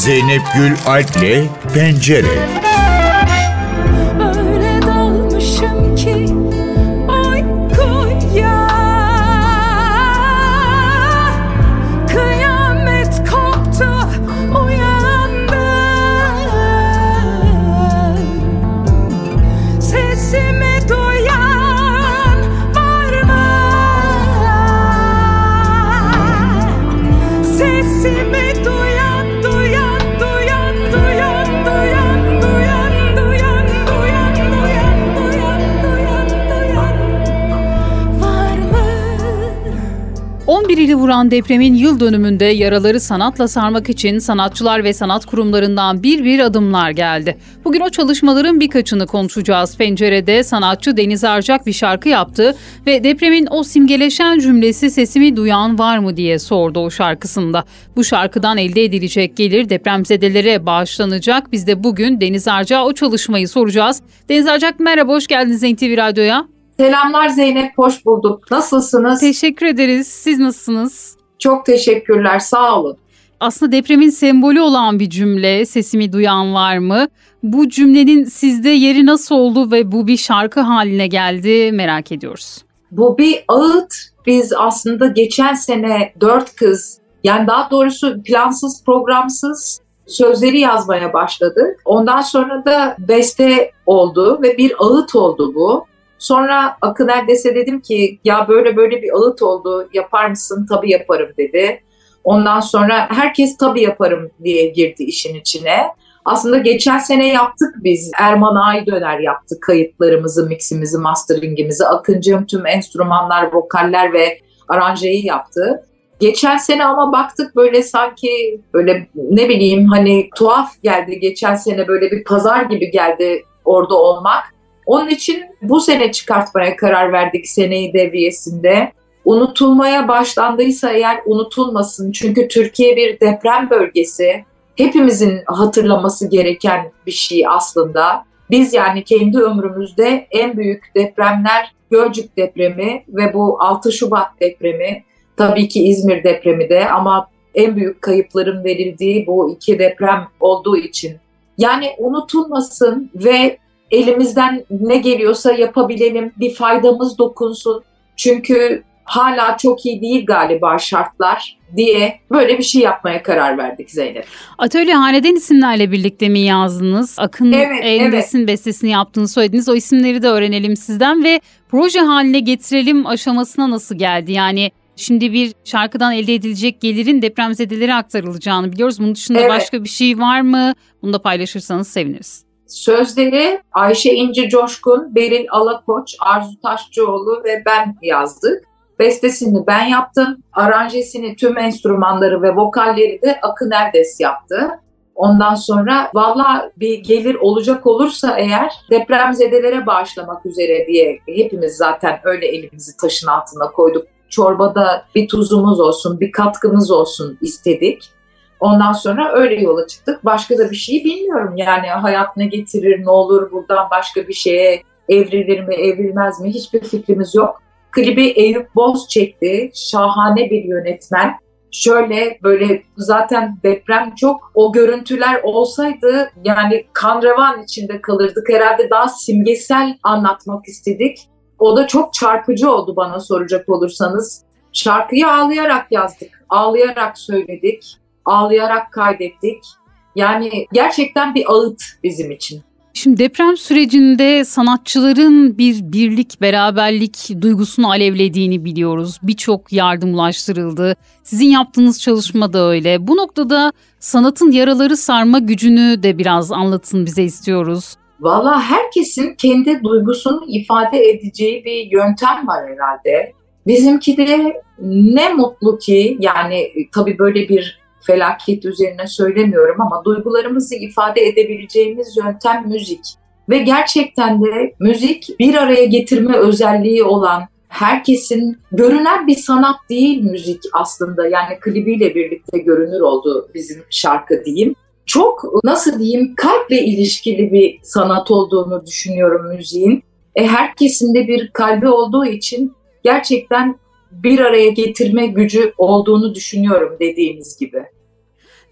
Zeynep Gül Alp'le Pencere. İli vuran depremin yıl dönümünde yaraları sanatla sarmak için sanatçılar ve sanat kurumlarından bir bir adımlar geldi. Bugün o çalışmaların birkaçını konuşacağız. Pencerede sanatçı Deniz Arcak bir şarkı yaptı ve depremin o simgeleşen cümlesi sesimi duyan var mı diye sordu o şarkısında. Bu şarkıdan elde edilecek gelir depremzedelere bağışlanacak. Biz de bugün Deniz Arcak'a o çalışmayı soracağız. Deniz Arcak merhaba, hoş geldiniz NTV Radyo'ya. Selamlar Zeynep, hoş bulduk. Nasılsınız? Teşekkür ederiz. Siz nasılsınız? Çok teşekkürler, sağ olun. Aslında depremin sembolü olan bir cümle, sesimi duyan var mı? Bu cümlenin sizde yeri nasıl oldu ve bu bir şarkı haline geldi merak ediyoruz. Bu bir ağıt. Biz aslında geçen sene dört kız, yani daha doğrusu plansız, programsız sözleri yazmaya başladık. Ondan sonra da beste oldu ve bir ağıt oldu bu. Sonra Akın Erdes'e dedim ki ya böyle böyle bir ağıt oldu yapar mısın? Tabii yaparım dedi. Ondan sonra herkes tabii yaparım diye girdi işin içine. Aslında geçen sene yaptık biz. Erman Aydöner yaptı kayıtlarımızı, miximizi, masteringimizi. Akıncığım tüm enstrümanlar, vokaller ve aranjeyi yaptı. Geçen sene ama baktık böyle sanki böyle ne bileyim hani tuhaf geldi. Geçen sene böyle bir pazar gibi geldi orada olmak. Onun için bu sene çıkartmaya karar verdik seneyi devriyesinde. Unutulmaya başlandıysa eğer unutulmasın. Çünkü Türkiye bir deprem bölgesi. Hepimizin hatırlaması gereken bir şey aslında. Biz yani kendi ömrümüzde en büyük depremler Gölcük depremi ve bu 6 Şubat depremi, tabii ki İzmir depremi de ama en büyük kayıpların verildiği bu iki deprem olduğu için. Yani unutulmasın ve elimizden ne geliyorsa yapabilelim, bir faydamız dokunsun. Çünkü hala çok iyi değil galiba şartlar diye böyle bir şey yapmaya karar verdik Zeynep. Atölye Haneden isimlerle birlikte mi yazdınız? Akın evet, Endes'in evet. bestesini yaptığını söylediniz. O isimleri de öğrenelim sizden ve proje haline getirelim aşamasına nasıl geldi? Yani Şimdi bir şarkıdan elde edilecek gelirin depremzedelere aktarılacağını biliyoruz. Bunun dışında evet. başka bir şey var mı? Bunu da paylaşırsanız seviniriz. Sözleri Ayşe İnci Coşkun, Beril Alakoç, Arzu Taşçıoğlu ve ben yazdık. Bestesini ben yaptım. Aranjesini, tüm enstrümanları ve vokalleri de Akın Erdes yaptı. Ondan sonra valla bir gelir olacak olursa eğer depremzedelere bağışlamak üzere diye hepimiz zaten öyle elimizi taşın altına koyduk. Çorbada bir tuzumuz olsun, bir katkımız olsun istedik. Ondan sonra öyle yola çıktık. Başka da bir şey bilmiyorum. Yani hayat ne getirir, ne olur, buradan başka bir şeye evrilir mi, evrilmez mi hiçbir fikrimiz yok. Klibi Eyüp Boz çekti. Şahane bir yönetmen. Şöyle böyle zaten deprem çok o görüntüler olsaydı yani kan revan içinde kalırdık. Herhalde daha simgesel anlatmak istedik. O da çok çarpıcı oldu bana soracak olursanız. Şarkıyı ağlayarak yazdık, ağlayarak söyledik ağlayarak kaydettik. Yani gerçekten bir ağıt bizim için. Şimdi deprem sürecinde sanatçıların bir birlik, beraberlik duygusunu alevlediğini biliyoruz. Birçok yardım ulaştırıldı. Sizin yaptığınız çalışma da öyle. Bu noktada sanatın yaraları sarma gücünü de biraz anlatın bize istiyoruz. Valla herkesin kendi duygusunu ifade edeceği bir yöntem var herhalde. Bizimki de ne mutlu ki yani tabii böyle bir felaket üzerine söylemiyorum ama duygularımızı ifade edebileceğimiz yöntem müzik. Ve gerçekten de müzik bir araya getirme özelliği olan herkesin görünen bir sanat değil müzik aslında. Yani klibiyle birlikte görünür oldu bizim şarkı diyeyim. Çok nasıl diyeyim kalple ilişkili bir sanat olduğunu düşünüyorum müziğin. E, herkesin de bir kalbi olduğu için gerçekten bir araya getirme gücü olduğunu düşünüyorum dediğimiz gibi.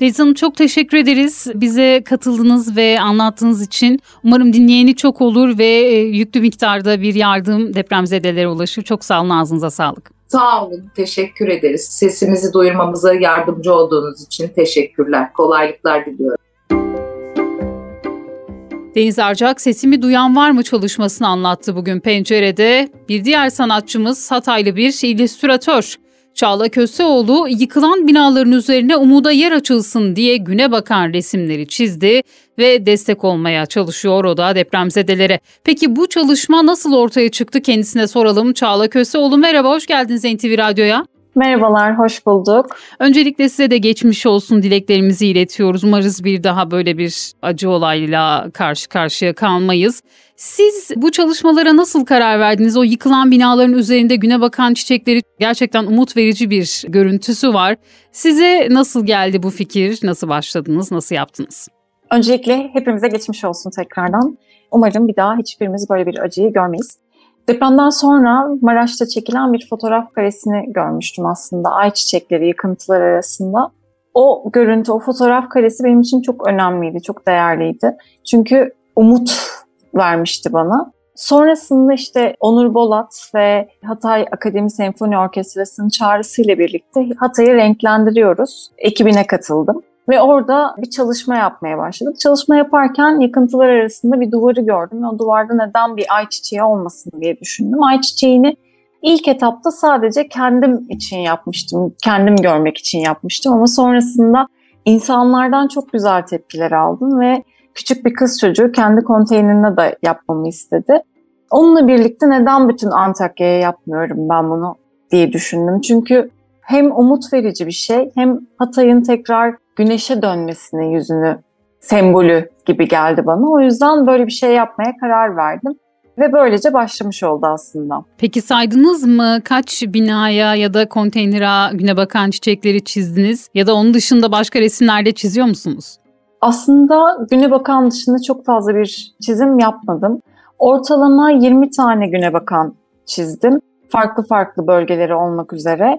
Deniz Hanım çok teşekkür ederiz. Bize katıldınız ve anlattığınız için. Umarım dinleyeni çok olur ve e, yüklü miktarda bir yardım depremzedelere ulaşır. Çok sağ olun, ağzınıza sağlık. Sağ olun, teşekkür ederiz. Sesimizi duyurmamıza yardımcı olduğunuz için teşekkürler. Kolaylıklar diliyorum. Deniz Arcak sesimi duyan var mı çalışmasını anlattı bugün pencerede. Bir diğer sanatçımız Hataylı bir illüstratör. Çağla Köseoğlu yıkılan binaların üzerine umuda yer açılsın diye güne bakan resimleri çizdi ve destek olmaya çalışıyor o da depremzedelere. Peki bu çalışma nasıl ortaya çıktı kendisine soralım. Çağla Köseoğlu merhaba, hoş geldiniz NTV Radyo'ya. Merhabalar, hoş bulduk. Öncelikle size de geçmiş olsun dileklerimizi iletiyoruz. Umarız bir daha böyle bir acı olayla karşı karşıya kalmayız. Siz bu çalışmalara nasıl karar verdiniz? O yıkılan binaların üzerinde güne bakan çiçekleri gerçekten umut verici bir görüntüsü var. Size nasıl geldi bu fikir? Nasıl başladınız? Nasıl yaptınız? Öncelikle hepimize geçmiş olsun tekrardan. Umarım bir daha hiçbirimiz böyle bir acıyı görmeyiz. Depremden sonra Maraş'ta çekilen bir fotoğraf karesini görmüştüm aslında. Ay çiçekleri, yıkıntılar arasında. O görüntü, o fotoğraf karesi benim için çok önemliydi, çok değerliydi. Çünkü umut vermişti bana. Sonrasında işte Onur Bolat ve Hatay Akademi Senfoni Orkestrası'nın çağrısıyla birlikte Hatay'ı renklendiriyoruz. Ekibine katıldım. Ve orada bir çalışma yapmaya başladık. Çalışma yaparken yıkıntılar arasında bir duvarı gördüm. O duvarda neden bir ayçiçeği olmasın diye düşündüm. Ayçiçeğini ilk etapta sadece kendim için yapmıştım. Kendim görmek için yapmıştım. Ama sonrasında insanlardan çok güzel tepkiler aldım ve küçük bir kız çocuğu kendi konteynerine de yapmamı istedi. Onunla birlikte neden bütün Antakya'ya yapmıyorum ben bunu diye düşündüm. Çünkü hem umut verici bir şey hem Hatay'ın tekrar güneşe dönmesini yüzünü sembolü gibi geldi bana. O yüzden böyle bir şey yapmaya karar verdim. Ve böylece başlamış oldu aslında. Peki saydınız mı kaç binaya ya da konteynera güne bakan çiçekleri çizdiniz? Ya da onun dışında başka resimlerde çiziyor musunuz? Aslında güne bakan dışında çok fazla bir çizim yapmadım. Ortalama 20 tane güne bakan çizdim. Farklı farklı bölgeleri olmak üzere.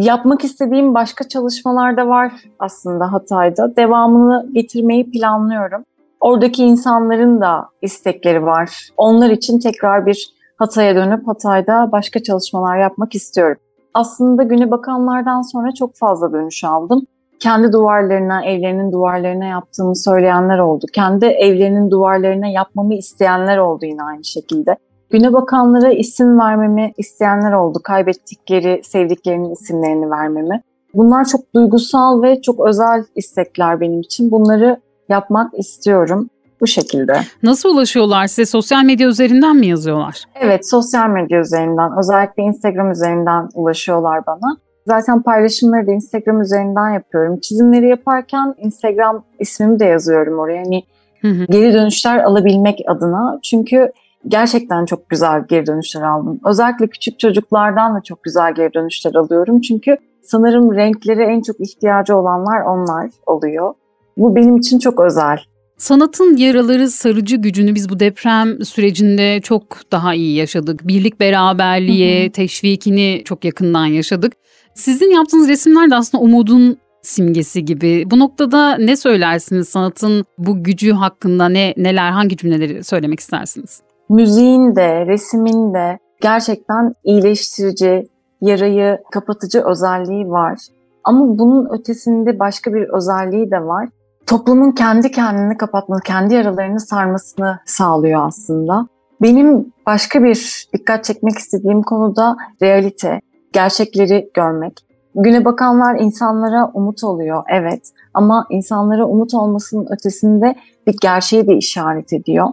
Yapmak istediğim başka çalışmalar da var aslında Hatay'da. Devamını getirmeyi planlıyorum. Oradaki insanların da istekleri var. Onlar için tekrar bir Hatay'a dönüp Hatay'da başka çalışmalar yapmak istiyorum. Aslında güne bakanlardan sonra çok fazla dönüş aldım. Kendi duvarlarına, evlerinin duvarlarına yaptığımı söyleyenler oldu. Kendi evlerinin duvarlarına yapmamı isteyenler oldu yine aynı şekilde. Güne bakanlara isim vermemi isteyenler oldu. Kaybettikleri, sevdiklerinin isimlerini vermemi. Bunlar çok duygusal ve çok özel istekler benim için. Bunları yapmak istiyorum bu şekilde. Nasıl ulaşıyorlar size? Sosyal medya üzerinden mi yazıyorlar? Evet, sosyal medya üzerinden, özellikle Instagram üzerinden ulaşıyorlar bana. Zaten paylaşımları da Instagram üzerinden yapıyorum. Çizimleri yaparken Instagram ismimi de yazıyorum oraya. Hani hı hı. geri dönüşler alabilmek adına. Çünkü gerçekten çok güzel geri dönüşler aldım. Özellikle küçük çocuklardan da çok güzel geri dönüşler alıyorum. Çünkü sanırım renklere en çok ihtiyacı olanlar onlar oluyor. Bu benim için çok özel. Sanatın yaraları sarıcı gücünü biz bu deprem sürecinde çok daha iyi yaşadık. Birlik beraberliğe, hı hı. teşvikini çok yakından yaşadık. Sizin yaptığınız resimler de aslında umudun simgesi gibi. Bu noktada ne söylersiniz sanatın bu gücü hakkında ne neler hangi cümleleri söylemek istersiniz? Müziğin de, resimin de gerçekten iyileştirici, yarayı kapatıcı özelliği var. Ama bunun ötesinde başka bir özelliği de var. Toplumun kendi kendini kapatması, kendi yaralarını sarmasını sağlıyor aslında. Benim başka bir dikkat çekmek istediğim konu da realite, gerçekleri görmek. Güne bakanlar insanlara umut oluyor, evet. Ama insanlara umut olmasının ötesinde bir gerçeği de işaret ediyor.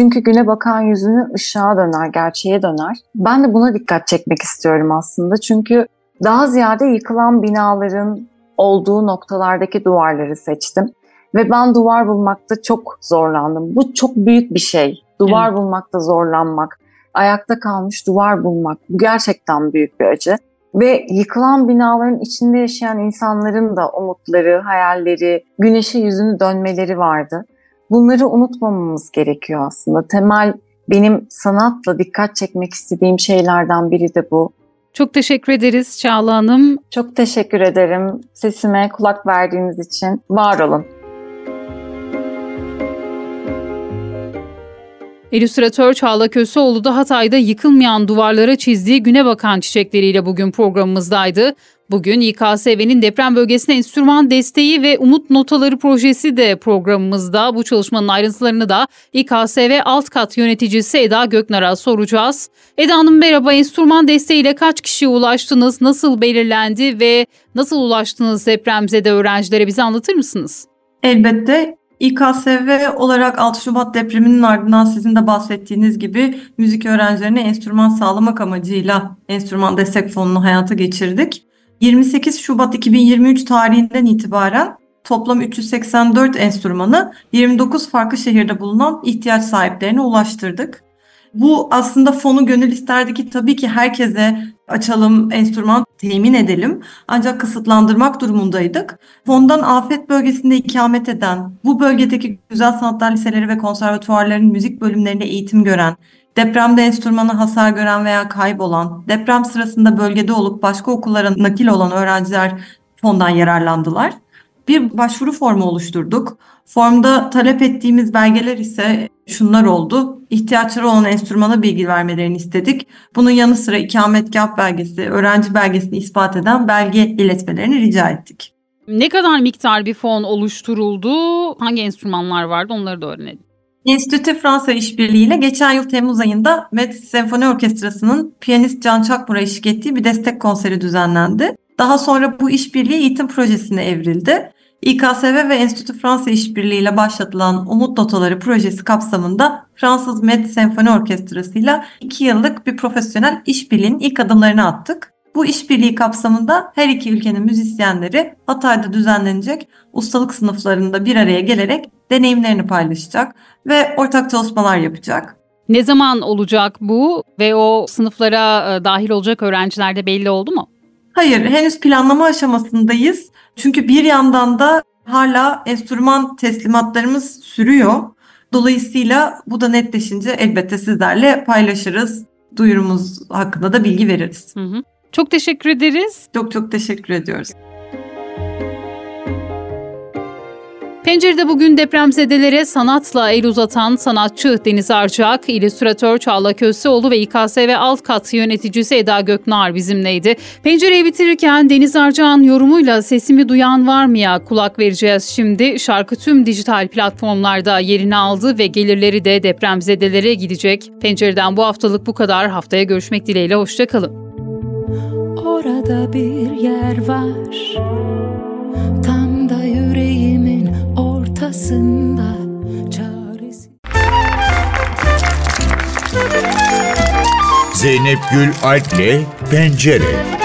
Çünkü güne bakan yüzünü ışığa döner, gerçeğe döner. Ben de buna dikkat çekmek istiyorum aslında. Çünkü daha ziyade yıkılan binaların olduğu noktalardaki duvarları seçtim. Ve ben duvar bulmakta çok zorlandım. Bu çok büyük bir şey. Duvar evet. bulmakta zorlanmak, ayakta kalmış duvar bulmak. Bu gerçekten büyük bir acı. Ve yıkılan binaların içinde yaşayan insanların da umutları, hayalleri, güneşe yüzünü dönmeleri vardı. Bunları unutmamamız gerekiyor aslında. Temel benim sanatla dikkat çekmek istediğim şeylerden biri de bu. Çok teşekkür ederiz Çağla Hanım. Çok teşekkür ederim sesime kulak verdiğiniz için. Var olun. İllüstratör Çağla Köseoğlu da Hatay'da yıkılmayan duvarlara çizdiği güne bakan çiçekleriyle bugün programımızdaydı. Bugün İKSV'nin deprem bölgesine enstrüman desteği ve umut notaları projesi de programımızda. Bu çalışmanın ayrıntılarını da İKSV alt kat yöneticisi Eda Göknar'a soracağız. Eda Hanım merhaba, enstrüman desteğiyle kaç kişiye ulaştınız, nasıl belirlendi ve nasıl ulaştınız depremzede öğrencilere bize anlatır mısınız? Elbette İKSV olarak 6 Şubat depreminin ardından sizin de bahsettiğiniz gibi müzik öğrencilerine enstrüman sağlamak amacıyla enstrüman destek fonunu hayata geçirdik. 28 Şubat 2023 tarihinden itibaren toplam 384 enstrümanı 29 farklı şehirde bulunan ihtiyaç sahiplerine ulaştırdık. Bu aslında fonu gönül isterdi ki tabii ki herkese açalım, enstrüman temin edelim. Ancak kısıtlandırmak durumundaydık. Fondan afet bölgesinde ikamet eden, bu bölgedeki güzel sanatlar liseleri ve konservatuvarların müzik bölümlerinde eğitim gören, depremde enstrümanı hasar gören veya kaybolan, deprem sırasında bölgede olup başka okullara nakil olan öğrenciler fondan yararlandılar. Bir başvuru formu oluşturduk. Formda talep ettiğimiz belgeler ise şunlar oldu. İhtiyaçları olan enstrümana bilgi vermelerini istedik. Bunun yanı sıra ikametgah belgesi, öğrenci belgesini ispat eden belge iletmelerini rica ettik. Ne kadar miktar bir fon oluşturuldu? Hangi enstrümanlar vardı onları da öğrenelim. Enstitü Fransa İşbirliği ile geçen yıl Temmuz ayında Metz Senfoni Orkestrası'nın piyanist Can Çakmur'a eşlik ettiği bir destek konseri düzenlendi. Daha sonra bu işbirliği eğitim projesine evrildi. İKSV ve Enstitü Fransa İşbirliği ile başlatılan Umut Notaları projesi kapsamında Fransız Metz Senfoni Orkestrası ile 2 yıllık bir profesyonel işbirliğinin ilk adımlarını attık. Bu işbirliği kapsamında her iki ülkenin müzisyenleri Hatay'da düzenlenecek ustalık sınıflarında bir araya gelerek deneyimlerini paylaşacak ve ortak çalışmalar yapacak. Ne zaman olacak bu ve o sınıflara e, dahil olacak öğrenciler de belli oldu mu? Hayır, henüz planlama aşamasındayız. Çünkü bir yandan da hala enstrüman teslimatlarımız sürüyor. Dolayısıyla bu da netleşince elbette sizlerle paylaşırız. Duyurumuz hakkında da bilgi veririz. Hı hı. Çok teşekkür ederiz. Çok çok teşekkür ediyoruz. Pencerede bugün depremzedelere sanatla el uzatan sanatçı Deniz Arcak, illüstratör Çağla Köseoğlu ve İKSV alt kat yöneticisi Eda Göknar bizimleydi. Pencereyi bitirirken Deniz Arcak'ın yorumuyla sesimi duyan var mı ya kulak vereceğiz şimdi. Şarkı tüm dijital platformlarda yerini aldı ve gelirleri de depremzedelere gidecek. Pencereden bu haftalık bu kadar. Haftaya görüşmek dileğiyle hoşçakalın. Orada bir yer var Tam ortasında Çaresi Zeynep Gül Alp'le Pencere.